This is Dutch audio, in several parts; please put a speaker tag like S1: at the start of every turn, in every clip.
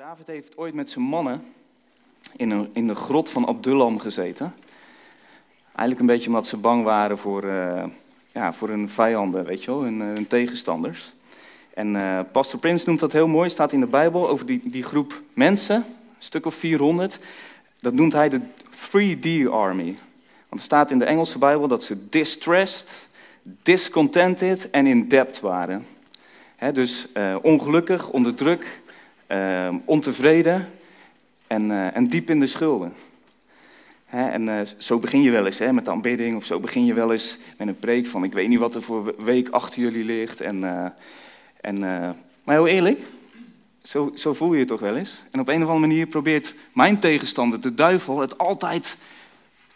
S1: David heeft ooit met zijn mannen in, in de grot van Abdullam gezeten. Eigenlijk een beetje omdat ze bang waren voor, uh, ja, voor hun vijanden, weet je wel, hun, hun tegenstanders. En uh, Pastor Prins noemt dat heel mooi, staat in de Bijbel over die, die groep mensen, een stuk of 400. Dat noemt hij de 3D Army. Want er staat in de Engelse Bijbel dat ze distressed, discontented en in debt waren. Dus ongelukkig, onder druk, uh, ontevreden en, uh, en, diep in de schulden. He, en zo begin je wel eens he, met de aanbidding, of zo begin je wel eens met een preek van: Ik weet niet wat er voor week achter jullie ligt. En, en, maar heel eerlijk, zo, zo voel je je toch wel eens. En op een of andere manier probeert mijn tegenstander, de duivel, het altijd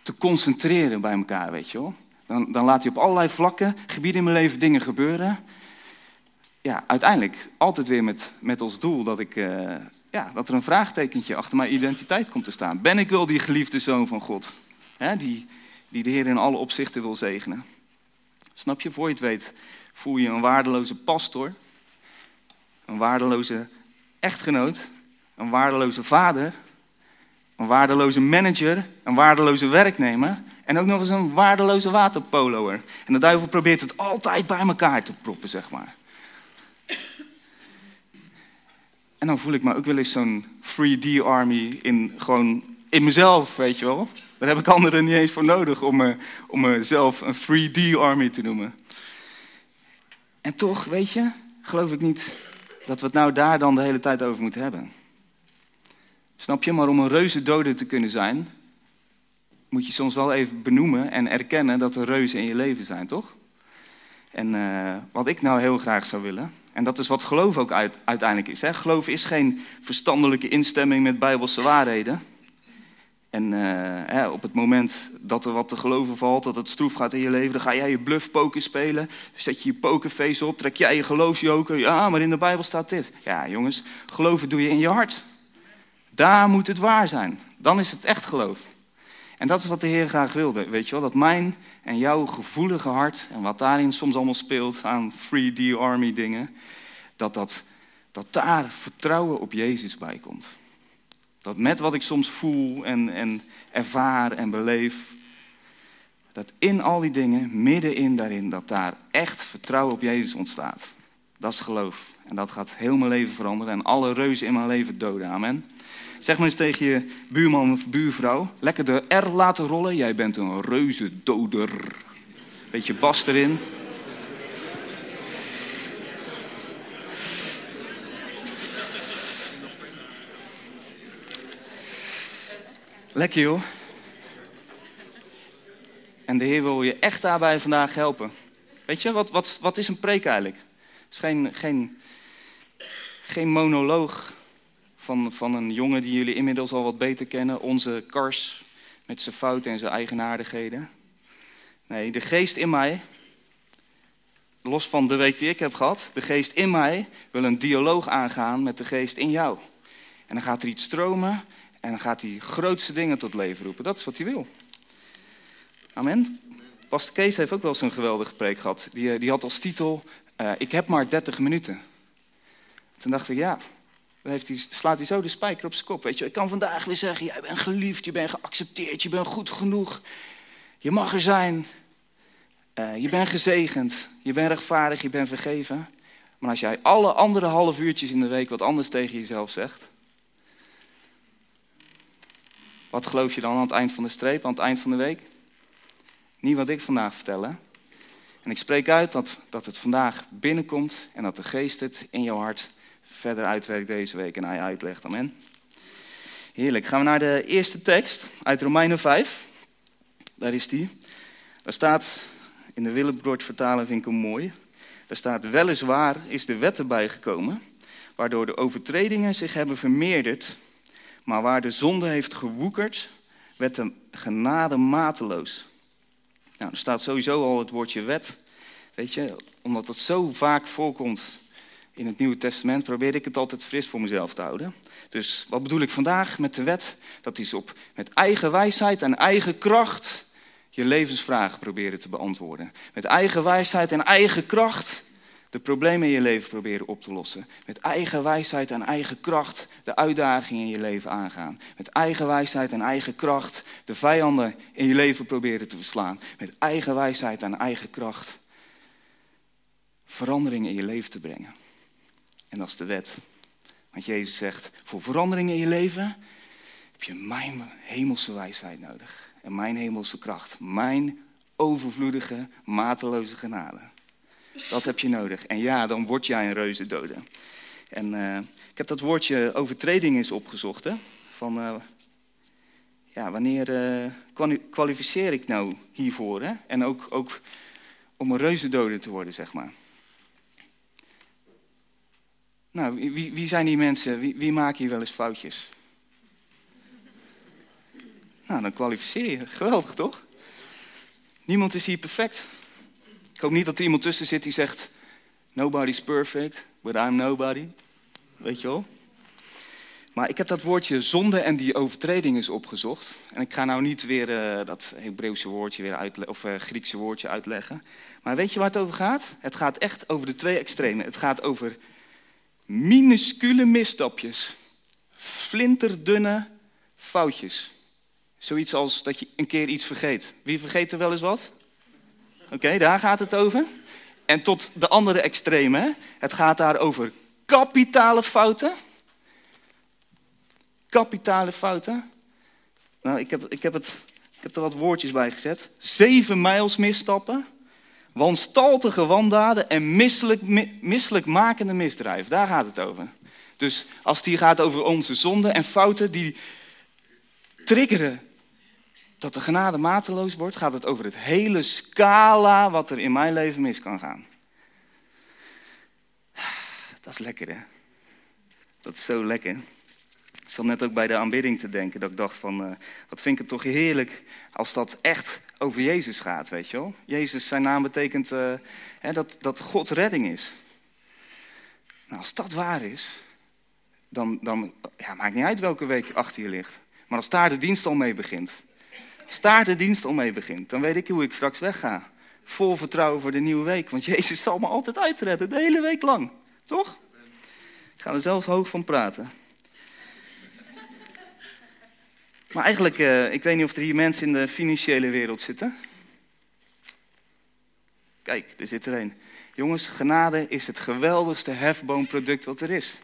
S1: te concentreren bij elkaar, weet je. Dan, dan laat hij op allerlei vlakken, gebieden in mijn leven dingen gebeuren ja, uiteindelijk altijd weer met, met als doel dat, ik, uh, ja, dat er een vraagtekentje achter mijn identiteit komt te staan. Ben ik wel die geliefde zoon van God? Hè, die, die de Heer in alle opzichten wil zegenen. Snap je? Voor je het weet voel je een waardeloze pastor, een waardeloze echtgenoot, een waardeloze vader, een waardeloze manager, een waardeloze werknemer en ook nog eens een waardeloze waterpoloer. En de duivel probeert het altijd bij elkaar te proppen, zeg maar. En dan voel ik me ook wel eens zo'n 3D-army in, gewoon in mezelf, weet je wel. Daar heb ik anderen niet eens voor nodig om, me, om mezelf een 3D-army te noemen. En toch, weet je, geloof ik niet dat we het nou daar dan de hele tijd over moeten hebben. Snap je? Maar om een reuze dode te kunnen zijn, moet je soms wel even benoemen en erkennen dat er reuzen in je leven zijn, toch? En uh, wat ik nou heel graag zou willen, en dat is wat geloof ook uiteindelijk is. Hè? Geloof is geen verstandelijke instemming met bijbelse waarheden. En uh, hè, op het moment dat er wat te geloven valt, dat het stroef gaat in je leven, dan ga jij je bluffpoker spelen. Zet je je pokerface op, trek jij je geloofsjoker. Ja, maar in de Bijbel staat dit. Ja, jongens, geloven doe je in je hart. Daar moet het waar zijn. Dan is het echt geloof. En dat is wat de Heer graag wilde, weet je wel. Dat mijn en jouw gevoelige hart, en wat daarin soms allemaal speelt aan 3D Army dingen, dat, dat, dat daar vertrouwen op Jezus bij komt. Dat met wat ik soms voel en, en ervaar en beleef, dat in al die dingen, middenin daarin, dat daar echt vertrouwen op Jezus ontstaat. Dat is geloof. En dat gaat heel mijn leven veranderen en alle reuzen in mijn leven doden. Amen. Zeg maar eens tegen je buurman of buurvrouw. Lekker de R laten rollen. Jij bent een reuze doder. Beetje bas erin. Lekker joh. En de Heer wil je echt daarbij vandaag helpen. Weet je, wat, wat, wat is een preek eigenlijk? Het is geen, geen, geen monoloog van, van een jongen die jullie inmiddels al wat beter kennen. Onze Kars met zijn fouten en zijn eigenaardigheden. Nee, de geest in mij, los van de week die ik heb gehad, de geest in mij wil een dialoog aangaan met de geest in jou. En dan gaat er iets stromen en dan gaat hij grootste dingen tot leven roepen. Dat is wat hij wil. Amen. Pastor Kees heeft ook wel zo'n geweldige preek gehad. Die, eh, die had als titel, uh, ik heb maar 30 minuten. Toen dacht ik, ja, dan heeft hij, slaat hij zo de spijker op zijn kop. Weet je, ik kan vandaag weer zeggen, jij bent geliefd, je bent geaccepteerd, je bent goed genoeg. Je mag er zijn. Uh, je bent gezegend, je bent rechtvaardig, je bent vergeven. Maar als jij alle andere half uurtjes in de week wat anders tegen jezelf zegt, wat geloof je dan aan het eind van de streep, aan het eind van de week? Niet wat ik vandaag vertel? En ik spreek uit dat, dat het vandaag binnenkomt en dat de geest het in jouw hart verder uitwerkt deze week en hij uitlegt. Amen. Heerlijk. Gaan we naar de eerste tekst uit Romeinen 5. Daar is die. Daar staat, in de Willebroord vertalen vind ik hem mooi. Daar staat, weliswaar is de wet erbij gekomen, waardoor de overtredingen zich hebben vermeerderd, maar waar de zonde heeft gewoekerd, werd de genade mateloos. Nou, er staat sowieso al het woordje wet. Weet je, omdat dat zo vaak voorkomt in het Nieuwe Testament, probeer ik het altijd fris voor mezelf te houden. Dus wat bedoel ik vandaag met de wet? Dat is op met eigen wijsheid en eigen kracht je levensvragen proberen te beantwoorden. Met eigen wijsheid en eigen kracht de problemen in je leven proberen op te lossen. Met eigen wijsheid en eigen kracht de uitdagingen in je leven aangaan. Met eigen wijsheid en eigen kracht de vijanden in je leven proberen te verslaan. Met eigen wijsheid en eigen kracht veranderingen in je leven te brengen. En dat is de wet. Want Jezus zegt, voor veranderingen in je leven heb je mijn hemelse wijsheid nodig. En mijn hemelse kracht. Mijn overvloedige, mateloze genade. Dat heb je nodig. En ja, dan word jij een reuze dode. En uh, ik heb dat woordje overtreding eens opgezocht. Hè? Van, uh, ja, wanneer uh, kwalificeer ik nou hiervoor? Hè? En ook, ook om een reuze dode te worden, zeg maar. Nou, wie, wie zijn die mensen? Wie, wie maken hier wel eens foutjes? Nou, dan kwalificeer je. Geweldig, toch? Niemand is hier perfect. Ik hoop niet dat er iemand tussen zit die zegt: Nobody's perfect, but I'm nobody. Weet je wel? Maar ik heb dat woordje zonde en die overtreding eens opgezocht. En ik ga nou niet weer uh, dat Hebreeuwse woordje weer of uh, Griekse woordje uitleggen. Maar weet je waar het over gaat? Het gaat echt over de twee extremen. Het gaat over minuscule misstapjes. Flinterdunne foutjes. Zoiets als dat je een keer iets vergeet. Wie vergeet er wel eens wat? Oké, daar gaat het over. En tot de andere extreme. Het gaat daar over kapitale fouten. Kapitale fouten. Nou, ik heb, ik heb, het, ik heb er wat woordjes bij gezet. Zeven mijls misstappen. Wanstaltige wandaden en misselijk, makende misdrijf. Daar gaat het over. Dus als hier gaat over onze zonden en fouten die triggeren dat de genade mateloos wordt, gaat het over het hele scala wat er in mijn leven mis kan gaan. Dat is lekker, hè? Dat is zo lekker. Ik zat net ook bij de aanbidding te denken, dat ik dacht van, uh, wat vind ik het toch heerlijk als dat echt over Jezus gaat, weet je wel? Jezus, zijn naam betekent uh, hè, dat, dat God redding is. Nou, als dat waar is, dan, dan ja, maakt niet uit welke week achter je ligt. Maar als daar de dienst al mee begint, staart de dienst al mee begint, dan weet ik hoe ik straks wegga. Vol vertrouwen voor de nieuwe week, want Jezus zal me altijd uitredden, de hele week lang. Toch? Ik ga er zelfs hoog van praten. Maar eigenlijk, uh, ik weet niet of er hier mensen in de financiële wereld zitten. Kijk, er zit er een. Jongens, genade is het geweldigste hefboomproduct wat er is.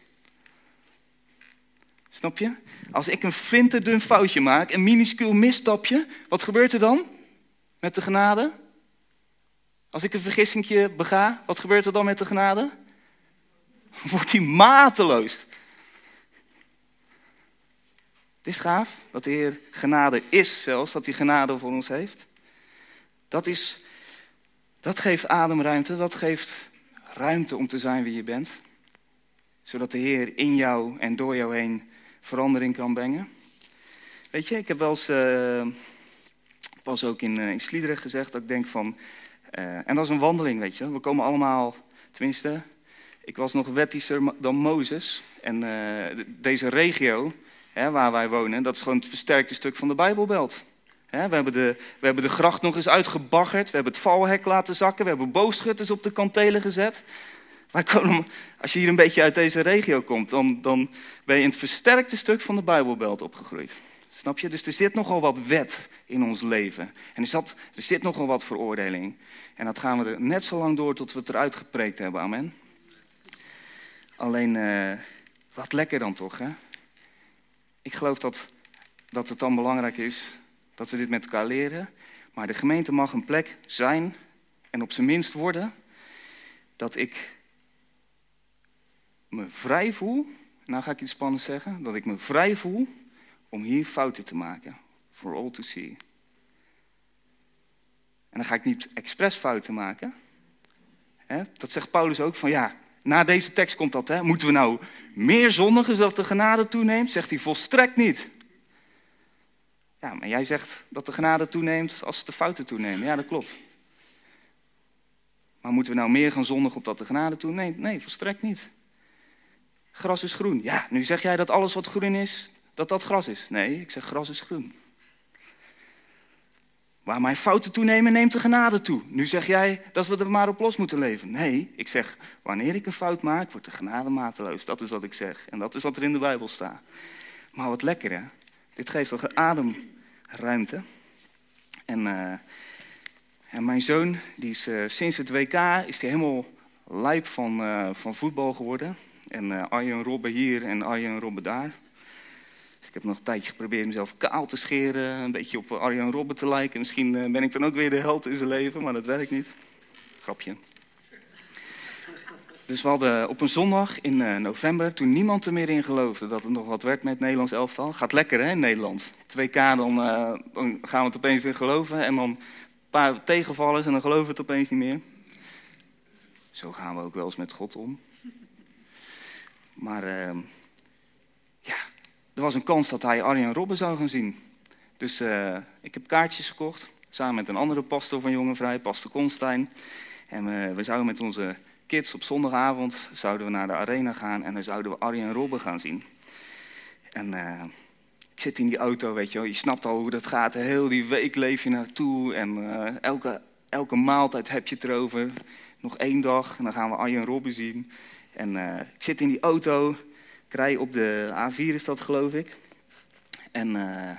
S1: Snap je? Als ik een flinterdun foutje maak, een minuscuul misstapje, wat gebeurt er dan met de genade? Als ik een vergissingje bega, wat gebeurt er dan met de genade? Wordt die mateloos. Het is gaaf dat de Heer genade is zelfs, dat hij genade voor ons heeft. Dat, is, dat geeft ademruimte, dat geeft ruimte om te zijn wie je bent. Zodat de Heer in jou en door jou heen verandering kan brengen. Weet je, ik heb wel eens, uh, pas ook in, uh, in gezegd, dat ik denk van, uh, en dat is een wandeling, weet je. We komen allemaal, tenminste, ik was nog wettischer dan Mozes. En deze regio, hè, waar wij wonen, dat is gewoon het versterkte stuk van de Bijbelbelt. we, hebben de, we hebben de gracht nog eens uitgebaggerd, we hebben het valhek laten zakken, we hebben boogschutters op de kantelen gezet. Wij komen, als je hier een beetje uit deze regio komt, dan, dan ben je in het versterkte stuk van de Bijbelbelt opgegroeid. Snap je? Dus er zit nogal wat wet in ons leven. En er, zat, er zit nogal wat veroordeling. En dat gaan we er net zo lang door tot we het eruit gepreekt hebben. Amen. Alleen, uh, wat lekker dan toch, hè? Ik geloof dat, dat het dan belangrijk is dat we dit met elkaar leren. Maar de gemeente mag een plek zijn en op zijn minst worden dat ik me vrij voel, nou ga ik iets spannends zeggen, dat ik me vrij voel om hier fouten te maken. For all to see. En dan ga ik niet expres fouten maken. Dat zegt Paulus ook van ja, na deze tekst komt dat. Hè? Moeten we nou meer zondigen zodat de genade toeneemt? Zegt hij volstrekt niet. Ja, maar jij zegt dat de genade toeneemt als de fouten toenemen. Ja, dat klopt. Maar moeten we nou meer gaan zondigen opdat de genade toeneemt? Nee, volstrekt niet. Gras is groen. Ja, nu zeg jij dat alles wat groen is, dat dat gras is. Nee, ik zeg gras is groen. Waar mijn fouten toenemen, neemt de genade toe. Nu zeg jij dat we maar op los moeten leven. Nee, ik zeg, wanneer ik een fout maak, wordt de genade mateloos. Dat is wat ik zeg. En dat is wat er in de Bijbel staat. Maar wat lekker, hè? Dit geeft toch ademruimte. En, uh, en mijn zoon, die is uh, sinds het WK, is die helemaal lijp van, uh, van voetbal geworden. En Arjen Robben hier en Arjen Robben daar. Dus ik heb nog een tijdje geprobeerd mezelf kaal te scheren, een beetje op Arjen Robben te lijken. Misschien eh, ben ik dan ook weer de held in zijn leven, maar dat werkt niet. Grapje. Dus we hadden op een zondag in eh, november, toen niemand er meer in geloofde dat het nog wat werd met het Nederlands elftal. Gaat lekker hè, Nederland. 2K, dan, uh, dan gaan we het opeens weer geloven. En dan een paar tegenvallers en dan geloven we het opeens niet meer. Zo gaan we ook wel eens met God om. Maar ja, er was een kans dat hij Arjen Robben zou gaan zien. Dus uh, ik heb kaartjes gekocht, samen met een andere pastor van Jonge Vrij, pastor Konstein. En uh, we zouden met onze kids op zondagavond zouden we naar de arena gaan en dan zouden we Arjen Robben gaan zien. En uh, ik zit in die auto, weet je wel, je snapt al hoe dat gaat. Heel die week leef je naartoe en elke, elke maaltijd heb je het erover. Nog één dag en dan gaan we Arjen Robben zien. En ik zit in die auto ik rij op de A4 is dat, geloof ik. En uh,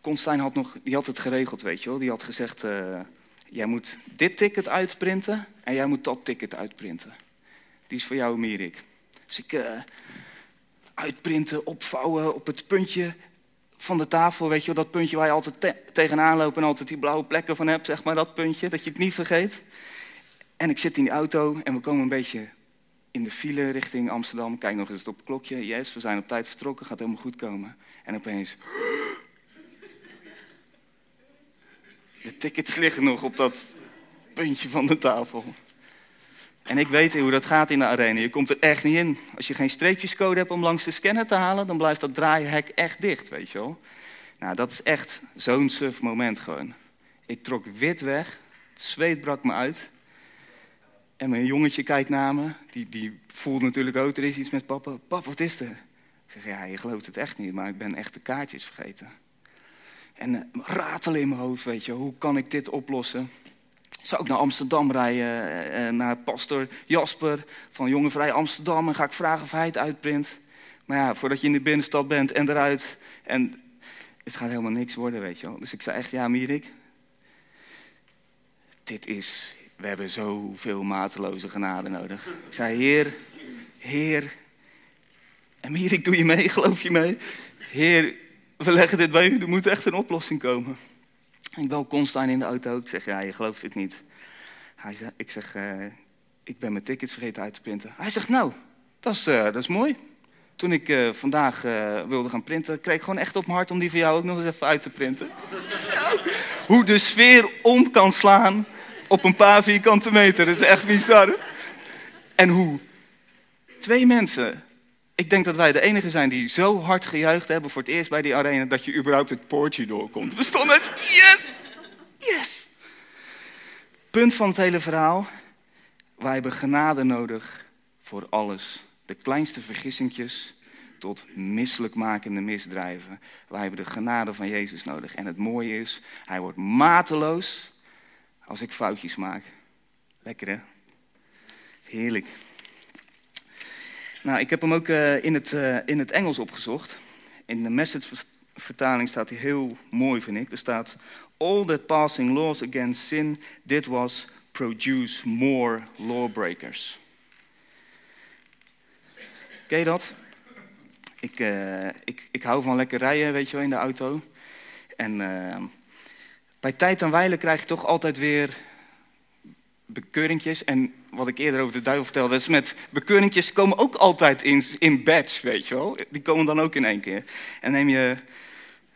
S1: Konstein had, nog, die had het geregeld, weet je wel. Die had gezegd, uh, jij moet dit ticket uitprinten en jij moet dat ticket uitprinten. Die is voor jou, Mirik. Dus ik uh, uitprinten, opvouwen op het puntje van de tafel, weet je wel. Dat puntje waar je altijd te tegenaan loopt en altijd die blauwe plekken van hebt, zeg maar. Dat puntje, dat je het niet vergeet. En ik zit in die auto en we komen een beetje in de file richting Amsterdam. Kijk nog eens op het klokje. Yes, we zijn op tijd vertrokken, gaat helemaal goed komen. En opeens... De tickets liggen nog op dat puntje van de tafel. En ik weet hoe dat gaat in de arena. Je komt er echt niet in. Als je geen streepjescode hebt om langs de scanner te halen, dan blijft dat draaihek echt dicht, weet je wel. Nou, dat is echt zo'n suf moment gewoon. Ik trok wit weg, het zweet brak me uit. En mijn jongetje kijkt naar me, die, die voelt natuurlijk ook, er is iets met papa. Pap, wat is er? Ik zeg, ja, je gelooft het echt niet, maar ik ben echt de kaartjes vergeten. En uh, ratelen in mijn hoofd, weet je, hoe kan ik dit oplossen? Zou ik naar Amsterdam rijden, uh, naar pastor Jasper van Jonge Vrij Amsterdam... en ga ik vragen of hij het uitprint. Maar ja, voordat je in de binnenstad bent en eruit... en het gaat helemaal niks worden, weet je wel. Dus ik zei echt, ja, Mierik, dit is we hebben zoveel mateloze genade nodig. Ik zei, Heer, Heer, en meer, ik doe je mee, geloof je mee? Heer, we leggen dit bij u, er moet echt een oplossing komen. Ik bel Constijn in de auto, ik zeg, ja, je gelooft dit niet. Hij zegt, ik zeg, uh, ik ben mijn tickets vergeten uit te printen. Hij zegt, nou, dat is, uh, dat is mooi. Toen ik uh, vandaag wilde gaan printen, kreeg ik gewoon echt op mijn hart om die voor jou ook nog eens even uit te printen. Hoe de sfeer om kan slaan op een paar vierkante meter. Dat is echt bizar. En hoe? Twee mensen. Ik denk dat wij de enige zijn die zo hard gejuicht hebben voor het eerst bij die arena dat je überhaupt het poortje doorkomt. We stonden het. Yes! Yes! Punt van het hele verhaal. Wij hebben genade nodig voor alles. De kleinste vergissingjes tot misselijkmakende misdrijven. Wij hebben de genade van Jezus nodig. En het mooie is, hij wordt mateloos als ik foutjes maak. Lekker hè? Heerlijk. Nou, ik heb hem ook uh, in, het, uh, in het Engels opgezocht. In de message-vertaling staat hij heel mooi, vind ik. Er staat: All that passing laws against sin did was produce more lawbreakers. Ken je dat? Ik, uh, ik, ik hou van lekker rijden, weet je wel, in de auto. En bij tijd en wijle krijg je toch altijd weer bekeuringjes. En wat ik eerder over de duivel vertelde, is met bekeuringjes komen ook altijd in, in weet je wel. Die komen dan ook in één keer. En neem je,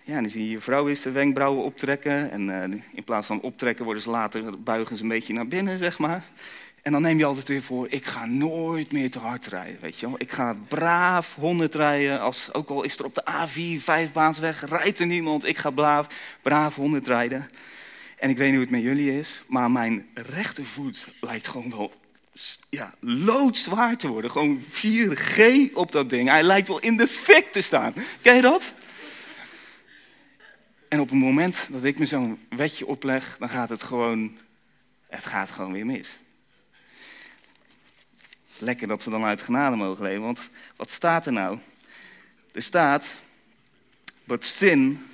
S1: ja, dan zie je je vrouw eens de wenkbrauwen optrekken. En uh, in plaats van optrekken worden ze later, buigen ze een beetje naar binnen, zeg maar. En dan neem je altijd weer voor, ik ga nooit meer te hard rijden, weet je wel. Ik ga braaf 100 rijden, als, ook al is er op de A4 vijfbaansweg, rijdt er niemand. Ik ga braaf, braaf 100 rijden. En ik weet niet hoe het met jullie is, maar mijn rechtervoet lijkt gewoon wel ja, loodzwaar te worden. Gewoon 4G op dat ding. Hij lijkt wel in de fik te staan. Ken je dat? En op het moment dat ik me zo'n wetje opleg, dan gaat het gewoon, het gaat gewoon weer mis. Lekker dat we dan uit genade mogen leven, want wat staat er nou? Er staat, but sin,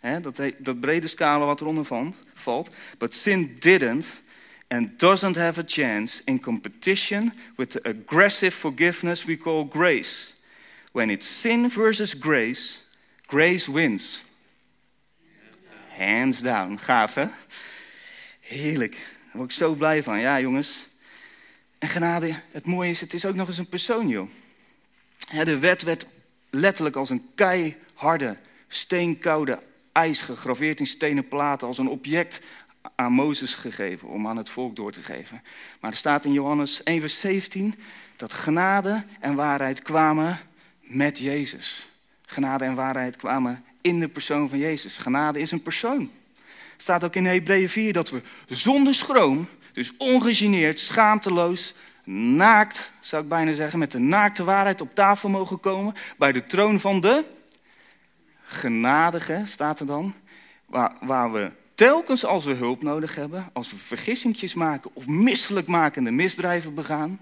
S1: hè, dat, dat brede scala wat eronder valt, but sin didn't and doesn't have a chance in competition with the aggressive forgiveness we call grace. When it's sin versus grace, grace wins. Hands down. Gaaf, hè? Heerlijk. Daar word ik zo blij van. Ja, jongens. En genade, het mooie is, het is ook nog eens een persoon, joh. De wet werd letterlijk als een keiharde, steenkoude ijs gegraveerd in stenen platen, als een object aan Mozes gegeven, om aan het volk door te geven. Maar er staat in Johannes 1, vers 17 dat genade en waarheid kwamen met Jezus. Genade en waarheid kwamen in de persoon van Jezus. Genade is een persoon. Het staat ook in Hebreeën 4 dat we zonder schroom, dus ongegeneerd, schaamteloos, naakt, zou ik bijna zeggen, met de naakte waarheid op tafel mogen komen bij de troon van de genadige, staat er dan, waar, we telkens als we hulp nodig hebben, als we vergissingjes maken of misselijkmakende misdrijven begaan,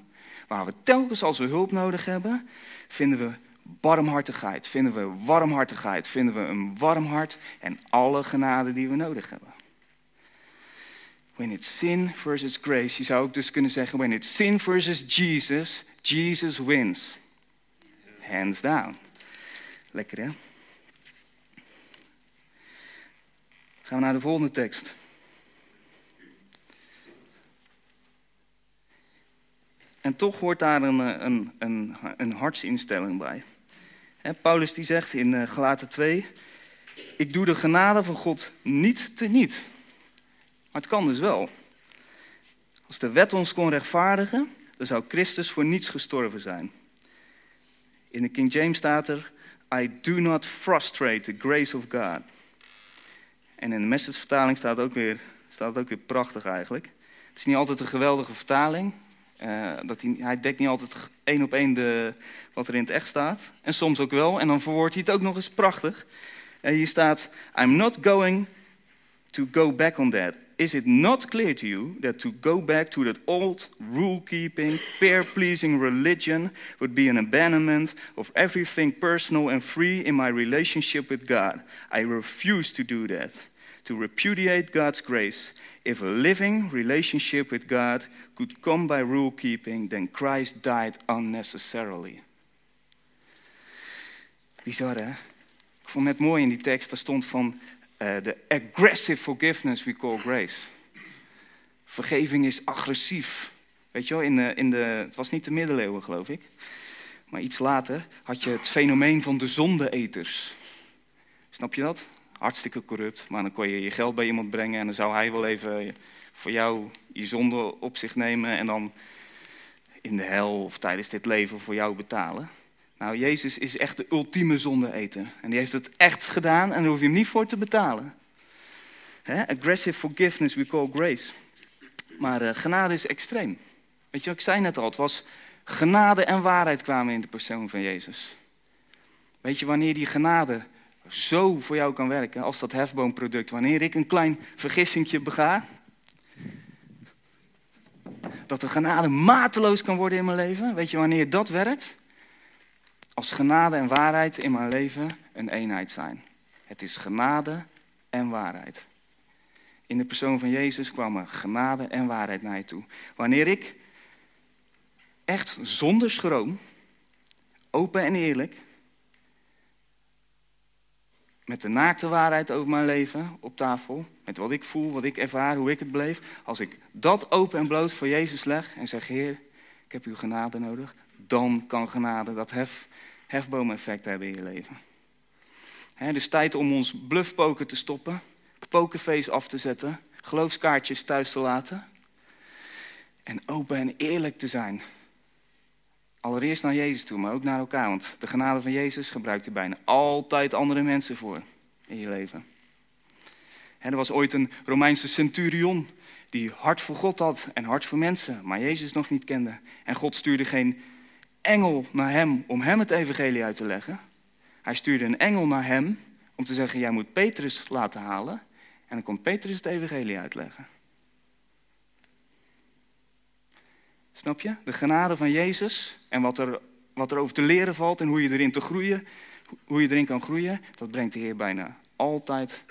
S1: waar we telkens als we hulp nodig hebben, vinden we barmhartigheid, vinden we warmhartigheid, vinden we een warm hart en alle genade die we nodig hebben. When it's sin versus grace, je zou ook dus kunnen zeggen, when it's sin versus Jesus, Jesus wins. Hands down. Lekker hè? Gaan we naar de volgende tekst. En toch hoort daar een, eh, een, een, een hartsinstelling bij. Paulus die zegt in eh, Galaten 2, ik doe de genade van God niet te niet. Maar het kan dus wel. Als de wet ons kon rechtvaardigen, dan zou Christus voor niets gestorven zijn. In de King James staat er, I do not frustrate the grace of God. En in de message staat ook weer, staat ook weer prachtig eigenlijk. Het is niet altijd een geweldige vertaling. Uh, dat hij, hij dekt niet altijd één op één de, wat er in het echt staat. En soms ook wel. En dan verwoordt hij het ook nog eens prachtig. En hier staat: I'm not going to go back on that. Is it not clear to you that to go back to that old rule keeping, peer pleasing religion would be an abandonment of everything personal and free in my relationship with God? I refuse to do that. To repudiate God's grace. If a living relationship with God could come by rule keeping, then Christ died unnecessarily. Bizar hè? Ik vond het mooi in die tekst, daar stond van de uh, aggressive forgiveness we call grace. Vergeving is agressief. Weet je wel, in de, in de, het was niet de middeleeuwen geloof ik, maar iets later had je het fenomeen van de zondeeters. Snap je dat? Hartstikke corrupt, maar dan kon je je geld bij iemand brengen en dan zou hij wel even voor jou je zonde op zich nemen en dan in de hel of tijdens dit leven voor jou betalen. Nou, Jezus is echt de ultieme zondeeter. En die heeft het echt gedaan en daar hoef je hem niet voor te betalen. Aggressive forgiveness we call grace. Maar uh, genade is extreem. Weet je ik zei net al? Het was genade en waarheid kwamen in de persoon van Jezus. Weet je wanneer die genade zo voor jou kan werken als dat hefboomproduct? Wanneer ik een klein vergissingje bega, dat de genade mateloos kan worden in mijn leven. Weet je wanneer dat werkt? Als genade en waarheid in mijn leven een eenheid zijn. Het is genade en waarheid. In de persoon van Jezus kwamen genade en waarheid naar je toe. Wanneer ik echt zonder schroom, open en eerlijk, met de naakte waarheid over mijn leven op tafel, met wat ik voel, wat ik ervaar, hoe ik het beleef. Als ik dat open en bloot voor Jezus leg en zeg, Heer, ik heb uw genade nodig, dan kan genade dat hef, hefboom-effect hebben in je leven. He, dus tijd om ons bluffpoker te stoppen, pokerface af te zetten, geloofskaartjes thuis te laten en open en eerlijk te zijn. Allereerst naar Jezus toe, maar ook naar elkaar. Want de genade van Jezus gebruikt je bijna altijd andere mensen voor in je leven. er was ooit een Romeinse centurion die hart voor God had en hart voor mensen, maar Jezus nog niet kende. En God stuurde geen engel naar hem om hem het evangelie uit te leggen. Hij stuurde een engel naar hem om te zeggen, jij moet Petrus laten halen. En dan komt Petrus het evangelie uitleggen. Snap je? De genade van Jezus en wat er, wat er over te leren valt en hoe je erin te groeien, hoe je erin kan groeien, dat brengt de Heer bijna altijd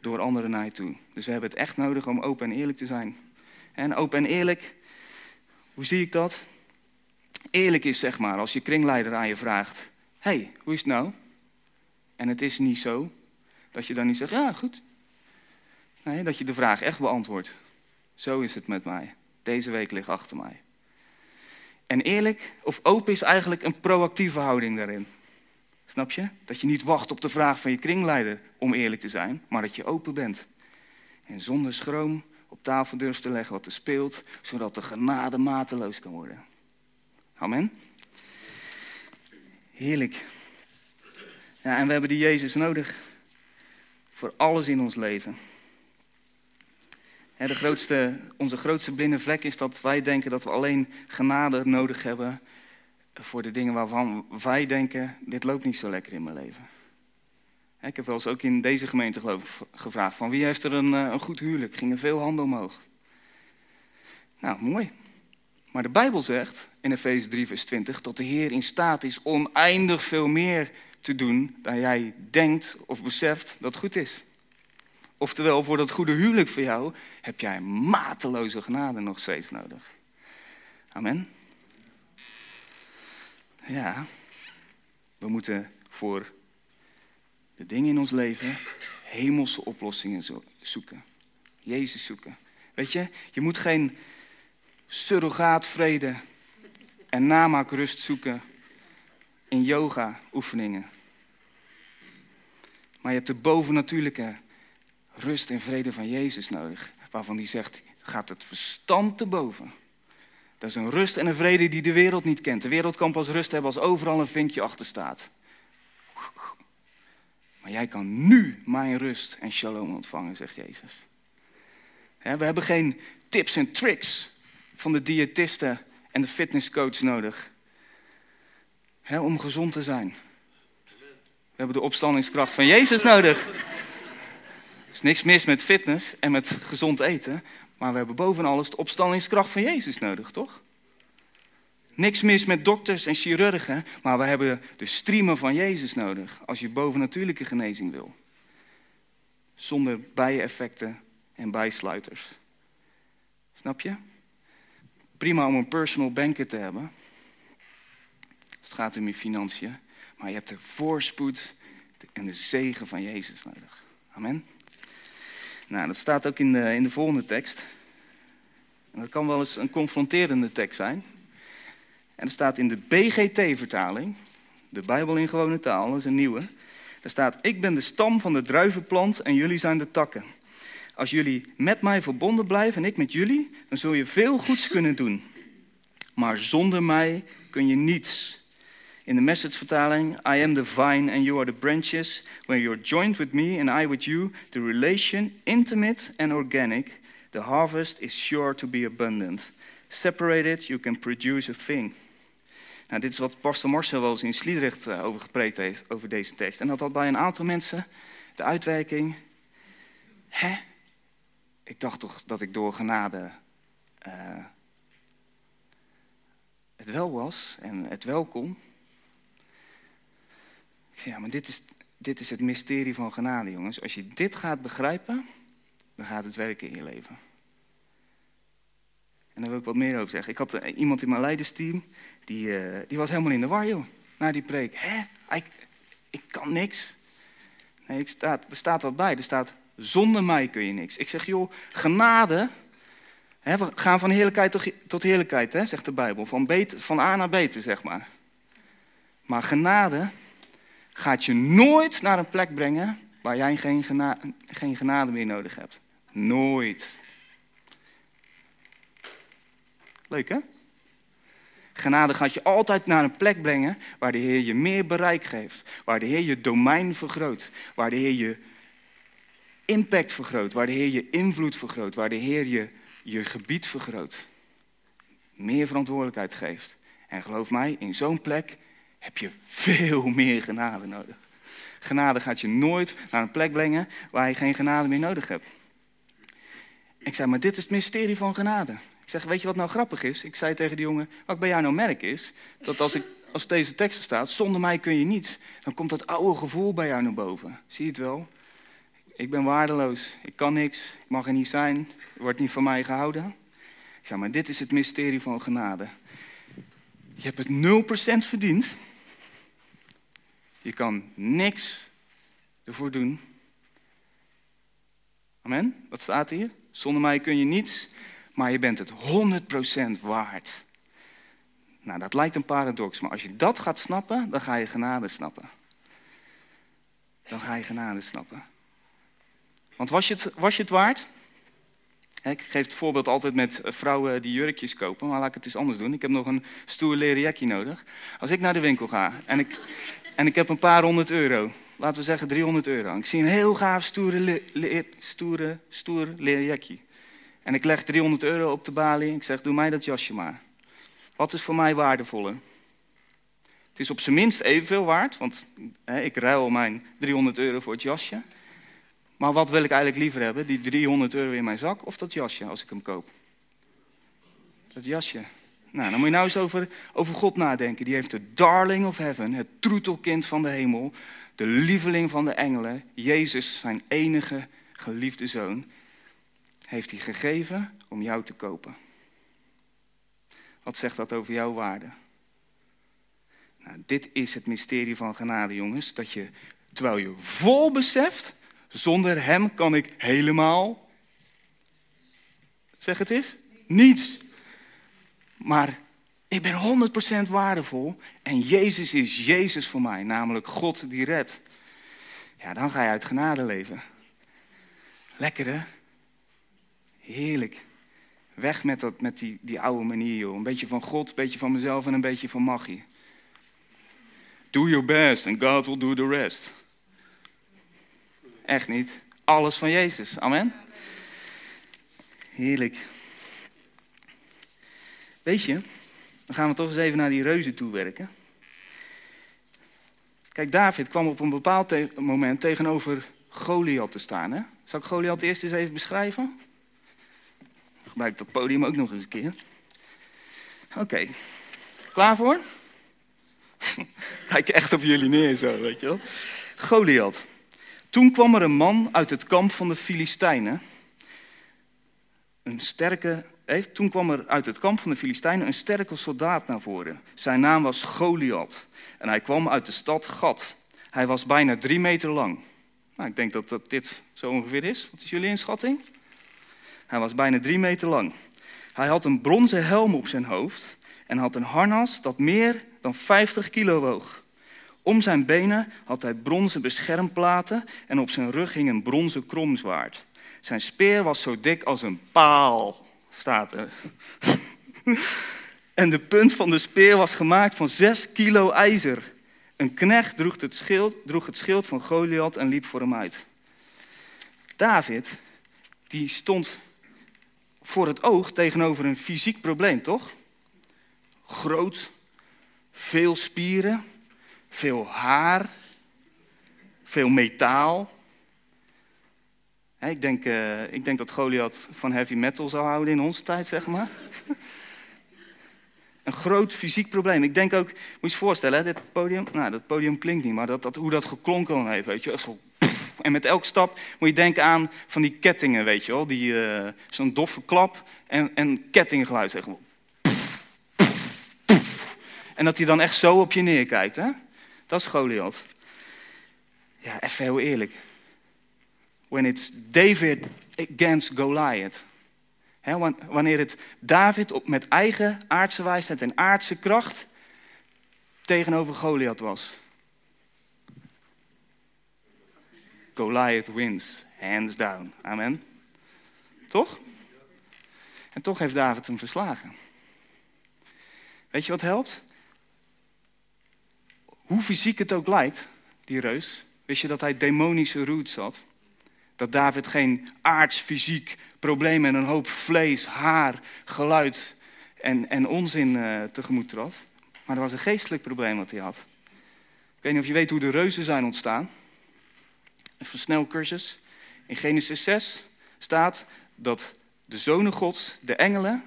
S1: door anderen naar je toe. Dus we hebben het echt nodig om open en eerlijk te zijn. En open en eerlijk, hoe zie ik dat? Eerlijk is zeg maar, als je kringleider aan je vraagt, hey, hoe is het nou? En het is niet zo, dat je dan niet zegt, ja goed. Nee, dat je de vraag echt beantwoordt. Zo is het met mij. Deze week ligt achter mij. En eerlijk of open is eigenlijk een proactieve houding daarin. Snap je? Dat je niet wacht op de vraag van je kringleider om eerlijk te zijn, maar dat je open bent. En zonder schroom op tafel durft te leggen wat er speelt, zodat de genade mateloos kan worden. Amen. Heerlijk. Ja, en we hebben die Jezus nodig voor alles in ons leven. De grootste, onze grootste blinde vlek is dat wij denken dat we alleen genade nodig hebben voor de dingen waarvan wij denken, dit loopt niet zo lekker in mijn leven. Ik heb wel eens ook in deze gemeente geloof gevraagd van wie heeft er een, eh, een goed huwelijk? Gingen veel handen omhoog. Nou, mooi. Maar de Bijbel zegt in Efeze 3 vers 20 dat de Heer in staat is oneindig veel meer te doen dan jij denkt of beseft dat goed is. Oftewel, voor dat goede huwelijk voor jou heb jij mateloze genade nog steeds nodig. Amen. Ja, we moeten voor de dingen in ons leven hemelse oplossingen zoeken. Jezus zoeken. Weet je, je moet geen surrogaatvrede en namaakrust zoeken in yoga-oefeningen. Maar je hebt de bovennatuurlijke rust en vrede van Jezus nodig. Waarvan hij zegt, gaat het verstand te boven. Dat is een rust en een vrede die de wereld niet kent. De wereld kan pas rust hebben als overal een vinkje achter staat. Maar jij kan nu mijn rust en shalom ontvangen, zegt Jezus. We hebben geen tips en tricks van de diëtisten en de fitnesscoach nodig. om gezond te zijn. We hebben de opstandingskracht van Jezus nodig. Er is niks mis met fitness en met gezond eten. Maar we hebben boven alles de opstandingskracht van Jezus nodig, toch? Niks mis met dokters en chirurgen, maar we hebben de streamen van Jezus nodig als je bovennatuurlijke genezing wil. Zonder bijeffecten en bijsluiters. Snap je? Prima om een personal banker te hebben. Als het gaat om je financiën. Maar je hebt de voorspoed en de zegen van Jezus nodig. Amen. Nou, dat staat ook in de, in de volgende tekst. En dat kan wel eens een confronterende tekst zijn. En er staat in de BGT-vertaling, de Bijbel in gewone taal, dat is een nieuwe. Daar staat, ik ben de stam van de druivenplant en jullie zijn de takken. Als jullie met mij verbonden blijven en ik met jullie, dan zul je veel goeds kunnen doen. Maar zonder mij kun je niets. In de message-vertaling, I am the vine and you are the branches. When you're joined with me and I with you, the relation, intimate and organic, the harvest is sure to be abundant. Separated, you can produce a thing. Nou, dit is wat Pastor Marcel wel eens in Sliedrecht eh, over gepreekt heeft, over deze tekst. En dat had bij een aantal mensen de uitwerking... Hè? Ik dacht toch dat ik door genade uh, het wel was en het wel kon. Ik zei, ja, maar dit is, dit is het mysterie van genade, jongens. Als je dit gaat begrijpen, dan gaat het werken in je leven. En daar wil ik wat meer over zeggen. Ik had eh, iemand in mijn leidersteam, die, uh, die was helemaal in de war, joh. Na die preek. Hè? Ik, ik kan niks. Nee, ik staat, er staat wat bij. Er staat, zonder mij kun je niks. Ik zeg, joh, genade... Hè, we gaan van heerlijkheid tot, heerlijkheid, hè, zegt de Bijbel. Van, van A naar beter, zeg maar. Maar genade gaat je nooit naar een plek brengen... waar jij geen, gena geen genade meer nodig hebt. Nooit. Leuk hè? Genade gaat je altijd naar een plek brengen waar de Heer je meer bereik geeft. Waar de Heer je domein vergroot. Waar de Heer je impact vergroot. Waar de Heer je invloed vergroot. Waar de Heer je, je gebied vergroot. Meer verantwoordelijkheid geeft. En geloof mij, in zo'n plek heb je veel meer genade nodig. Genade gaat je nooit naar een plek brengen waar je geen genade meer nodig hebt. Ik zei, maar dit is het mysterie van genade. Ik zeg, weet je wat nou grappig is? Ik zei tegen die jongen, wat bij jou nou merk is, dat als, ik, als deze tekst staat, zonder mij kun je niets, dan komt dat oude gevoel bij jou naar boven. Zie je het wel? Ik ben waardeloos, ik kan niks, ik mag er niet zijn, wordt niet van mij gehouden. Ik maar dit is het mysterie van genade. Je hebt het 0% verdiend. Je kan niks ervoor doen. Amen? Wat staat hier? Zonder mij kun je niets, maar je bent het 100% waard. Nou, dat lijkt een paradox, maar als je dat gaat snappen, dan ga je genade snappen. Dan ga je genade snappen. Want was je het, was je het waard? Ik geef het voorbeeld altijd met vrouwen die jurkjes kopen, maar laat ik het eens anders doen. Ik heb nog een stoer leren jackie nodig. Als ik naar de winkel ga en ik, en ik heb een paar honderd euro, laten we zeggen 300 euro. Ik zie een heel gaaf stoere, le, stoere, stoer leren jackie. En ik leg 300 euro op de balie en ik zeg, doe mij dat jasje maar. Wat is voor mij waardevoller? Het is op zijn minst evenveel waard, want hè, ik ruil mijn 300 euro voor het jasje. Maar wat wil ik eigenlijk liever hebben? Die 300 euro in mijn zak of dat jasje als ik hem koop? Dat jasje. Nou, dan moet je nou eens over, over God nadenken. Die heeft de darling of heaven, het troetelkind van de hemel, de lieveling van de engelen, Jezus, zijn enige geliefde zoon, heeft hij gegeven om jou te kopen. Wat zegt dat over jouw waarde? Nou, dit is het mysterie van genade, jongens. Dat je, terwijl je vol beseft zonder hem kan ik helemaal, zeg het eens, niets. Maar ik ben 100% waardevol en Jezus is Jezus voor mij, namelijk God die redt. Ja, dan ga je uit genade leven. Lekker hè? Heerlijk. Weg met, dat, met die, die oude manier, joh. Een beetje van God, een beetje van mezelf en een beetje van magie. Do your best and God will do the rest. Echt niet. Alles van Jezus. Amen. Heerlijk. Weet je, dan gaan we toch eens even naar die reuzen toe werken. Kijk, David kwam op een bepaald moment tegenover Goliath te staan. Hè? Zal ik Goliath eerst eens even beschrijven? Gebruik dat podium ook nog eens een keer. Oké, klaar voor? Kijk echt op jullie neer zo, weet je wel. Goliath. Toen kwam er een man uit het kamp van de Filistijnen. Een sterke, toen kwam er uit het kamp van de Filistijnen een sterke soldaat naar voren. Zijn naam was Goliath. En hij kwam uit de stad Gad. Hij was bijna drie meter lang. Nou, ik denk dat, dat dit zo ongeveer is. Wat is jullie inschatting? Hij was bijna drie meter lang. Hij had een bronzen helm op zijn hoofd en had een harnas dat meer dan 50 kilo woog. Om zijn benen had hij bronzen beschermplaten en op zijn rug hing een bronzen kromzwaard. Zijn speer was zo dik als een paal, staat er. en de punt van de speer was gemaakt van zes kilo ijzer. Een knecht droeg het schild, droeg het schild van Goliath en liep voor hem uit. David, die stond voor het oog tegenover een fysiek probleem, toch? Groot, veel spieren, veel haar, veel metaal. Ik denk, uh, ik denk dat Goliath van heavy metal zou houden in onze tijd, zeg maar. Een groot fysiek probleem. Ik denk ook, moet je je voorstellen, dit podium, nou, dat podium klinkt niet, maar dat, dat, hoe dat geklonken heeft, weet je. Zo, en met elke stap moet je denken aan van die kettingen, weet je wel. Die, uh, zo'n doffe klap en, en kettinggeluid, zeg maar. En dat hij dan echt zo op je neerkijkt, hè. Dat is Goliath. Ja, even heel eerlijk. When it's David against Goliath. wanneer het David op, met eigen aardse wijsheid en aardse kracht tegenover Goliath was. Goliath wins, hands down. Amen. Toch? En toch heeft David hem verslagen. Weet je wat helpt? Hoe fysiek het ook lijkt, die reus, wist je dat hij demonische roots had? Dat David geen aards fysiek probleem en een hoop vlees, haar, geluid en, en onzin uh, tegemoet trad. Maar er was een geestelijk probleem wat hij had. Ik weet niet of je weet hoe de reuzen zijn ontstaan. even snelcursus. In Genesis 6 staat dat de zonen gods, de engelen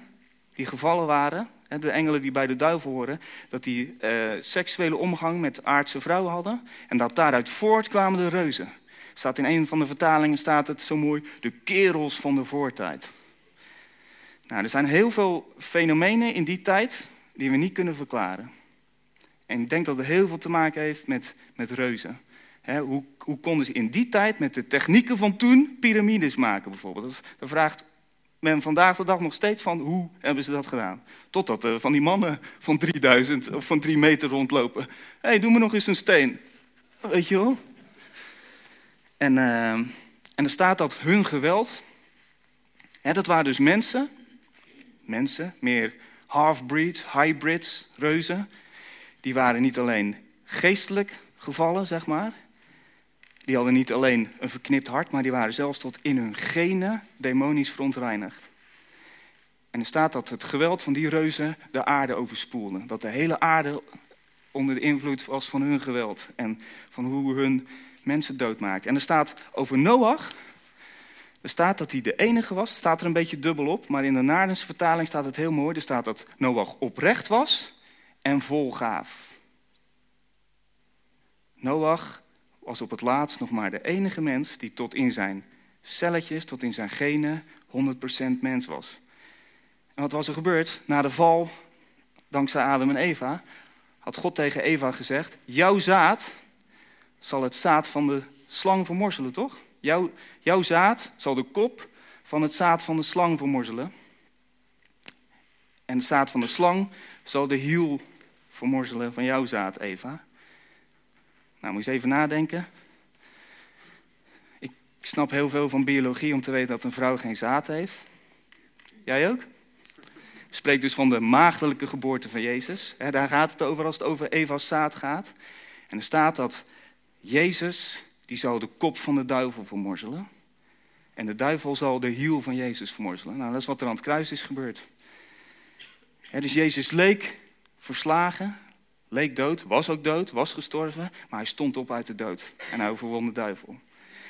S1: die gevallen waren, de engelen die bij de duivel horen, dat die uh, seksuele omgang met aardse vrouwen hadden. En dat daaruit voortkwamen de reuzen. Staat in een van de vertalingen staat het zo mooi, de kerels van de voortijd. Nou, er zijn heel veel fenomenen in die tijd die we niet kunnen verklaren. En ik denk dat het heel veel te maken heeft met, met reuzen. hoe, hoe, konden ze in die tijd met de technieken van toen piramides maken bijvoorbeeld? Dat, vraagt men vandaag de dag nog steeds van hoe hebben ze dat gedaan. Totdat er van die mannen van 3000 of van 3 meter rondlopen. Hé, hey, doe me nog eens een steen. Weet je wel? En, uh, en er staat dat hun geweld, hè, dat waren dus mensen, mensen, meer half-breeds, hybrids, reuzen. Die waren niet alleen geestelijk gevallen, zeg maar. Die hadden niet alleen een verknipt hart, maar die waren zelfs tot in hun genen demonisch verontreinigd. En er staat dat het geweld van die reuzen de aarde overspoelde. Dat de hele aarde onder de invloed was van hun geweld en van hoe hun mensen doodmaakten. En er staat over Noach, er staat dat hij de enige was, staat er een beetje dubbel op, maar in de Naardense vertaling staat het heel mooi. Er staat dat Noach oprecht was en volgaaf. Noach was op het laatst nog maar de enige mens die tot in zijn celletjes, tot in zijn genen 100% mens was. En wat was er gebeurd? Na de val, dankzij Adam en Eva, had God tegen Eva gezegd: Jouw zaad zal het zaad van de slang vermorzelen, toch? Jouw, jouw zaad zal de kop van het zaad van de slang vermorzelen. En het zaad van de slang zal de hiel vermorzelen van jouw zaad, Eva. Nou, moet je eens even nadenken. Ik snap heel veel van biologie om te weten dat een vrouw geen zaad heeft. Jij ook? Spreekt dus van de maagdelijke geboorte van Jezus. Daar gaat het over als het over Eva's zaad gaat. En er staat dat Jezus, die zal de kop van de duivel vermorzelen. En de duivel zal de hiel van Jezus vermorzelen. Nou, dat is wat er aan het kruis is gebeurd. dus Jezus leek verslagen, leek dood, was ook dood, was gestorven, maar hij stond op uit de dood en hij overwon de duivel.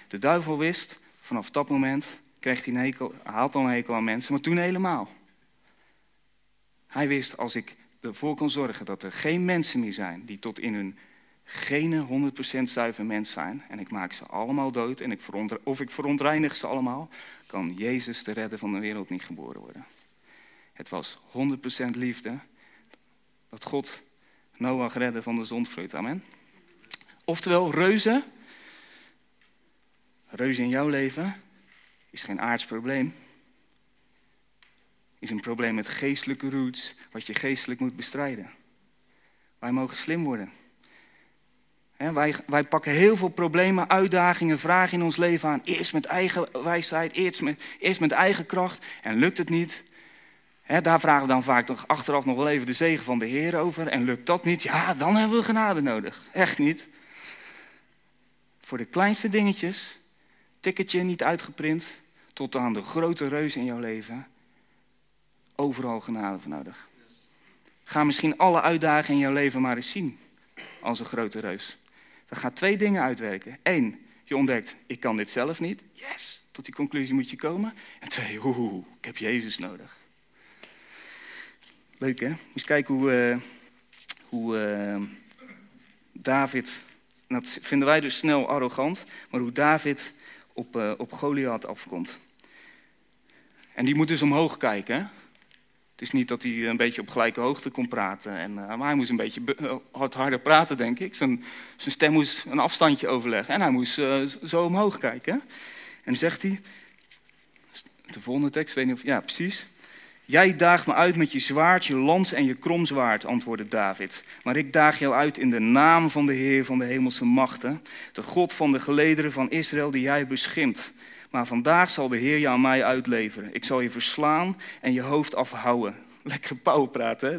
S1: De duivel wist, vanaf dat moment kreeg hij een hekel, had al een hekel aan mensen, maar toen helemaal. Hij wist, als ik ervoor kan zorgen dat er geen mensen meer zijn die tot in hun gene 100% zuiver mens zijn en ik maak ze allemaal dood en ik of ik verontreinig ze allemaal, kan Jezus de redder van de wereld niet geboren worden. Het was 100% liefde dat God Noach redde van de zondvloed. Amen. Oftewel, reuzen, reuzen in jouw leven, is geen aards probleem. Is een probleem met geestelijke roots, wat je geestelijk moet bestrijden. Wij mogen slim worden. wij, wij, pakken heel veel problemen, uitdagingen, vragen in ons leven aan. Eerst met eigen wijsheid, eerst met, eerst met eigen kracht. En lukt het niet, daar vragen we dan vaak nog achteraf nog wel even de zegen van de Heer over. En lukt dat niet, ja, dan hebben we genade nodig. Echt niet. Voor de kleinste dingetjes, ticketje niet uitgeprint, tot aan de grote reus in jouw leven. Overal genade voor nodig. Ga misschien alle uitdagingen in jouw leven maar eens zien als een grote reus. Dat gaat twee dingen uitwerken. Eén, je ontdekt, ik kan dit zelf niet. Yes, tot die conclusie moet je komen. En twee, oeh, ik heb Jezus nodig. Leuk hè? Eens kijken hoe, uh, hoe uh, David, dat vinden wij dus snel arrogant, maar hoe David op, uh, op Goliath afkomt. En die moet dus omhoog kijken. Het is niet dat hij een beetje op gelijke hoogte kon praten. En, maar hij moest een beetje harder praten, denk ik. Zijn, zijn stem moest een afstandje overleggen. En hij moest zo omhoog kijken. En dan zegt hij, de volgende tekst, weet niet of, ja precies. Jij daagt me uit met je zwaard, je lans en je kromzwaard, antwoordde David. Maar ik daag jou uit in de naam van de Heer van de hemelse machten, de God van de gelederen van Israël die jij beschimt. Maar vandaag zal de Heer je aan mij uitleveren. Ik zal je verslaan en je hoofd afhouden. Lekker pauw hè?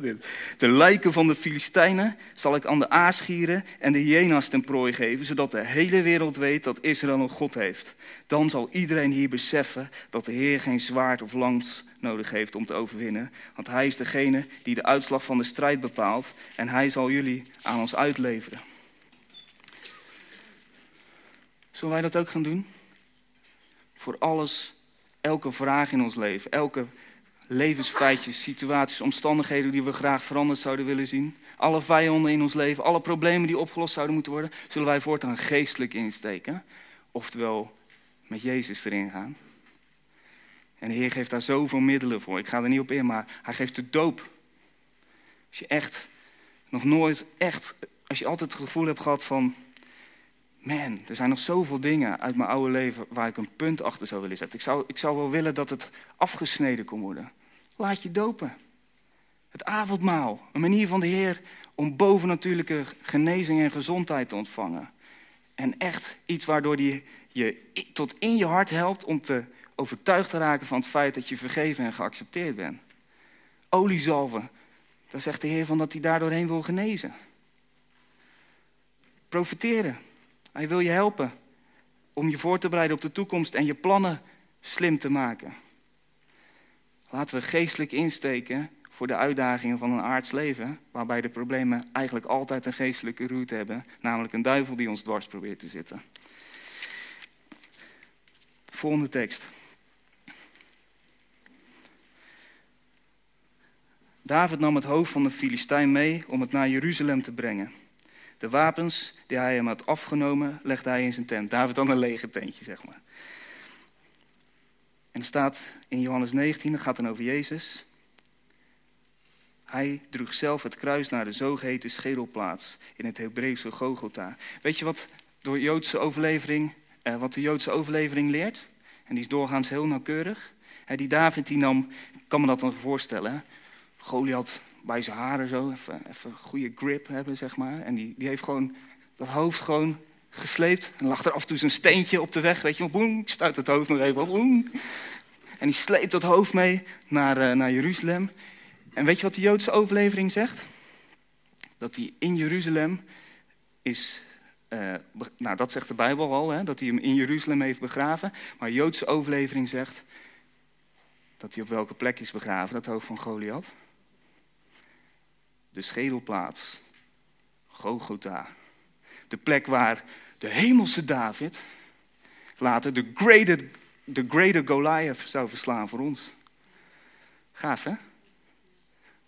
S1: De lijken van de Filistijnen zal ik aan de aasgieren en de hyena's ten prooi geven, zodat de hele wereld weet dat Israël een God heeft. Dan zal iedereen hier beseffen dat de Heer geen zwaard of lans nodig heeft om te overwinnen. Want Hij is degene die de uitslag van de strijd bepaalt en Hij zal jullie aan ons uitleveren. Zullen wij dat ook gaan doen? Voor alles, elke vraag in ons leven, elke levensfeitjes, situaties, omstandigheden die we graag veranderd zouden willen zien. Alle vijanden in ons leven, alle problemen die opgelost zouden moeten worden, zullen wij voortaan geestelijk insteken. Oftewel met Jezus erin gaan. En de Heer geeft daar zoveel middelen voor. Ik ga er niet op in, maar hij geeft de doop. Als je echt nog nooit echt, als je altijd het gevoel hebt gehad van, man, er zijn nog zoveel dingen uit mijn oude leven waar ik een punt achter zou willen zetten. Ik zou, ik zou wel willen dat het afgesneden kon worden. Laat je dopen. Het avondmaal, een manier van de Heer om bovennatuurlijke genezing en gezondheid te ontvangen. En echt iets waardoor die je tot in je hart helpt om te overtuigd te raken van het feit dat je vergeven en geaccepteerd bent. Oliezalven, daar zegt de Heer van dat hij daardoorheen wil genezen. Profiteren. Hij wil je helpen om je voor te bereiden op de toekomst en je plannen slim te maken. Laten we geestelijk insteken voor de uitdagingen van een aards leven, waarbij de problemen eigenlijk altijd een geestelijke route hebben, namelijk een duivel die ons dwars probeert te zitten. Volgende tekst. David nam het hoofd van de Filistijn mee om het naar Jeruzalem te brengen. De wapens die hij hem had afgenomen, legde hij in zijn tent. David dan een lege tentje, zeg maar. En er staat in Johannes 19, dat gaat dan over Jezus. Hij droeg zelf het kruis naar de zogeheten schedelplaats in het Hebreeuwse Gogota. Weet je wat, door Joodse overlevering, eh, wat de Joodse overlevering leert? En die is doorgaans heel nauwkeurig. die David die nam, ik kan me dat dan voorstellen. Goliath bij zijn haren zo, even, een goede grip hebben, zeg maar. En die, die heeft gewoon dat hoofd gewoon gesleept. En lag er af en toe zo'n steentje op de weg, weet je. Boem, stuit het hoofd nog even op. Boem. En die sleept dat hoofd mee naar, uh, naar Jeruzalem. En weet je wat de Joodse overlevering zegt? Dat hij in Jeruzalem is uh, nou, dat zegt de Bijbel al, hè, dat hij hem in Jeruzalem heeft begraven. Maar Joodse overlevering zegt dat hij op welke plek is begraven, dat hoofd van Goliath de schedelplaats, Gogota. De plek waar de hemelse David later de greater, de greater Goliath zou verslaan voor ons. Gaaf, hè?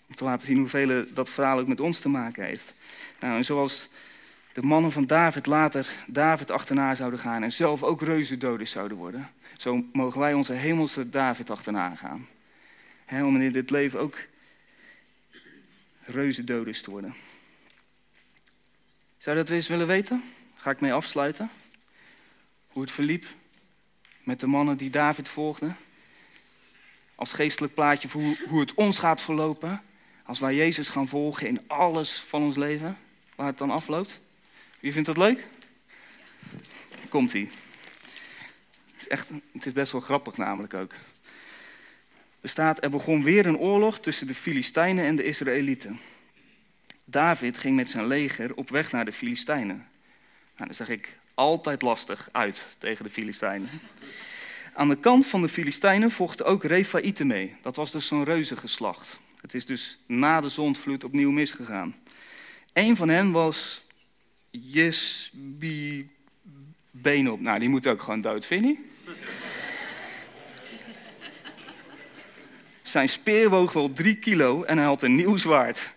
S1: Om te laten zien hoeveel dat verhaal ook met ons te maken heeft. Nou, en zoals de mannen van David later David achterna zouden gaan en zelf ook reuzendoders zouden worden, zo mogen wij onze hemelse David achterna gaan. om in dit leven ook reuzendoders te worden. Zou je dat weer eens willen weten? Ga ik mee afsluiten. Hoe het verliep met de mannen die David volgden. Als geestelijk plaatje voor hoe het ons gaat verlopen. Als wij Jezus gaan volgen in alles van ons leven. Waar het dan afloopt. Wie vindt dat leuk? Komt-ie. Is, echt, het is best wel grappig namelijk ook. Er staat, er begon weer een oorlog tussen de Filistijnen en de Israëlieten. David ging met zijn leger op weg naar de Filistijnen. Nou, dan zeg ik altijd lastig uit tegen de Filistijnen. Aan de kant van de Filistijnen vochten ook Refaïten mee. Dat was dus zo'n reuzengeslacht. Het is dus na de zondvloed opnieuw misgegaan. Een van hen was Jesbi Benop. Nou, die moet ook gewoon dood, vind je? Zijn speer woog wel drie kilo en hij had een nieuw zwaard.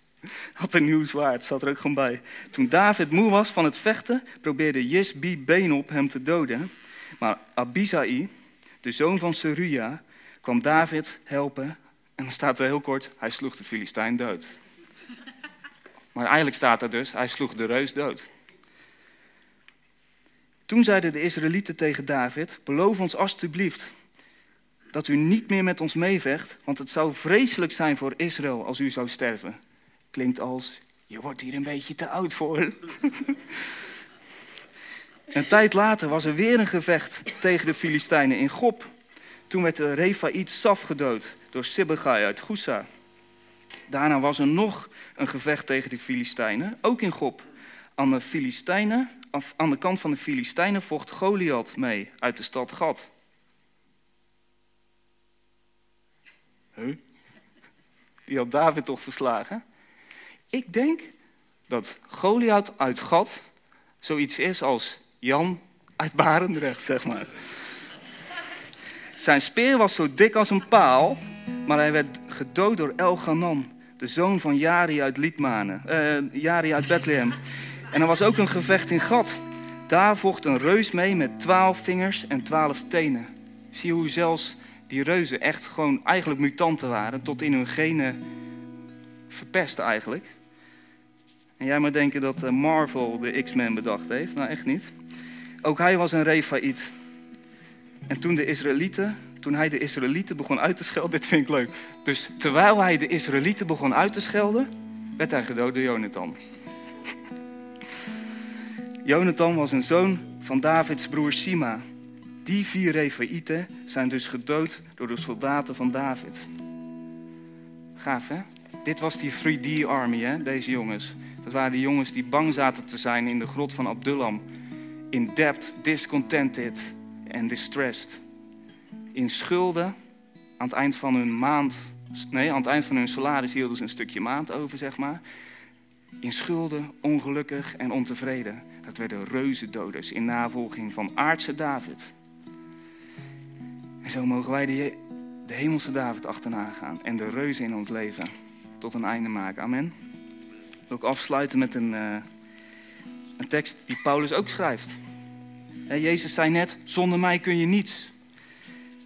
S1: had een nieuw zwaard, zat er ook gewoon bij. Toen David moe was van het vechten, probeerde Jesbi Benop hem te doden. Maar Abisai, de zoon van Seruja, kwam David helpen. En dan staat er heel kort, hij sloeg de Filistijn dood. Maar eigenlijk staat er dus, hij sloeg de reus dood. Toen zeiden de Israëlieten tegen David, beloof ons alstublieft dat u niet meer met ons meevecht, want het zou vreselijk zijn voor Israël als u zou sterven. Klinkt als, je wordt hier een beetje te oud voor. een tijd later was er weer een gevecht tegen de Filistijnen in Gop. Toen werd de Refaït Saf gedood door Sibbegai uit Gusa. Daarna was er nog een gevecht tegen de Filistijnen, ook in Gop. Aan de, Filistijnen, aan de kant van de Filistijnen vocht Goliath mee uit de stad Gad. Die had David toch verslagen? Ik denk dat Goliath uit Gad zoiets is als Jan uit Barendrecht, zeg maar. Zijn speer was zo dik als een paal, maar hij werd gedood door Elganan, de zoon van Jari uit Liedmanen, uh, Jari uit Bethlehem. En er was ook een gevecht in Gad. Daar vocht een reus mee met twaalf vingers en twaalf tenen. Zie hoe zelfs die reuzen echt gewoon eigenlijk mutanten waren, tot in hun genen verpest eigenlijk. En jij maar denken dat eh, Marvel de X-Men bedacht heeft. Nou, echt niet. Ook hij was een Refaït. En toen de Israëlieten, toen hij de Israëlieten begon uit te schelden, dit vind ik leuk. Dus terwijl hij de Israëlieten begon uit te schelden, werd hij gedood door Jonathan. Jonathan was een zoon van Davids broer Sima. Die vier Refaïten zijn dus gedood door de soldaten van David. Gaaf hè? Dit was die 3D-army, hè, deze jongens. Dat waren die jongens die bang zaten te zijn in de grot van Abdullam. In debt, discontented en distressed. In schulden, aan het eind van hun maand, nee, aan het eind van hun salaris hielden ze een stukje maand over, zeg maar. In schulden, ongelukkig en ontevreden. Dat werden reuzendoders in navolging van aardse David. En zo mogen wij de, de hemelse David achterna gaan en de reuzen in ons leven tot een einde maken. Amen. Wil ook afsluiten met een, uh, een tekst die Paulus ook schrijft. Jezus zei net, zonder mij kun je niets.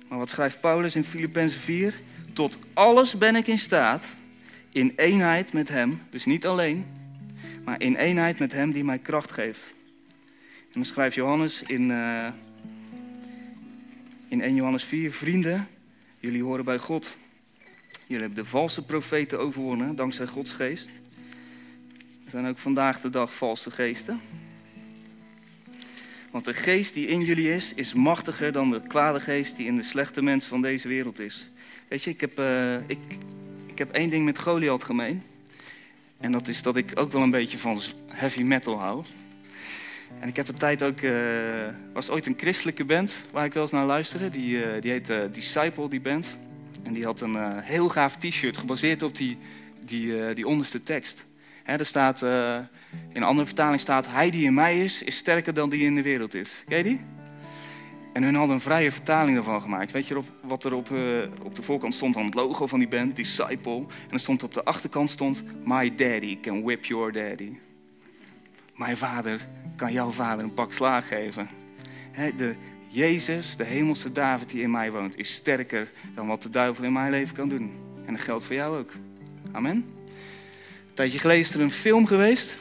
S1: Maar wat schrijft Paulus in Filippenzen 4? Tot alles ben ik in staat, in eenheid met Hem, dus niet alleen, maar in eenheid met Hem die mij kracht geeft. En dan schrijft Johannes in, uh, in 1 Johannes 4, vrienden, jullie horen bij God. Jullie hebben de valse profeten overwonnen, dankzij Gods geest. Er zijn ook vandaag de dag valse geesten. Want de geest die in jullie is, is machtiger dan de kwade geest die in de slechte mens van deze wereld is. Weet je, ik heb, uh, ik, ik heb één ding met Goliath gemeen. En dat is dat ik ook wel een beetje van heavy metal hou. En ik heb een tijd ook, uh, was ooit een christelijke band waar ik wel eens naar luisterde. Die, uh, die heette Disciple, die band. En die had een heel gaaf t-shirt gebaseerd op die, die, die onderste tekst. He, er staat, in een andere vertaling staat, hij die in mij is, is sterker dan die in de wereld is. Ken je die? En hun hadden een vrije vertaling ervan gemaakt. Weet je wat er op, op de voorkant stond aan het logo van die band? Disciple. En er stond op de achterkant stond, my daddy can whip your daddy. Mijn vader kan jouw vader een pak slaag geven. De Jezus, de hemelse David die in mij woont, is sterker dan wat de duivel in mijn leven kan doen. En dat geldt voor jou ook. Amen. Een tijdje geleden is er een film geweest.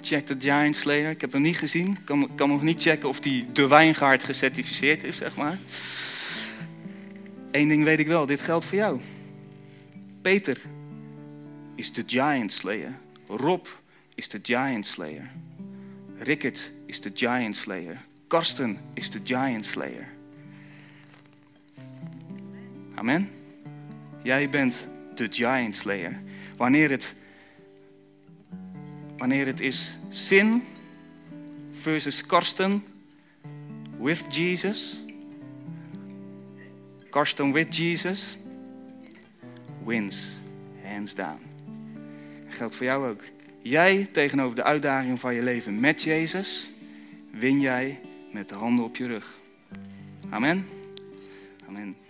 S1: Check the Giant Slayer. Ik heb hem niet gezien. Ik kan, kan nog niet checken of die de Wijngaard gecertificeerd is, zeg maar. Eén ding weet ik wel, dit geldt voor jou. Peter is de Giant Slayer. Rob is de Giant Slayer. Rickert is de Giant Slayer. Karsten is de Giant Slayer. Amen. Jij bent de Giant Slayer. Wanneer het, wanneer het is sin versus Karsten with Jesus. Karsten with Jesus wins, hands down. Geldt voor jou ook. Jij tegenover de uitdaging van je leven met Jezus, win jij met de handen op je rug. Amen. Amen.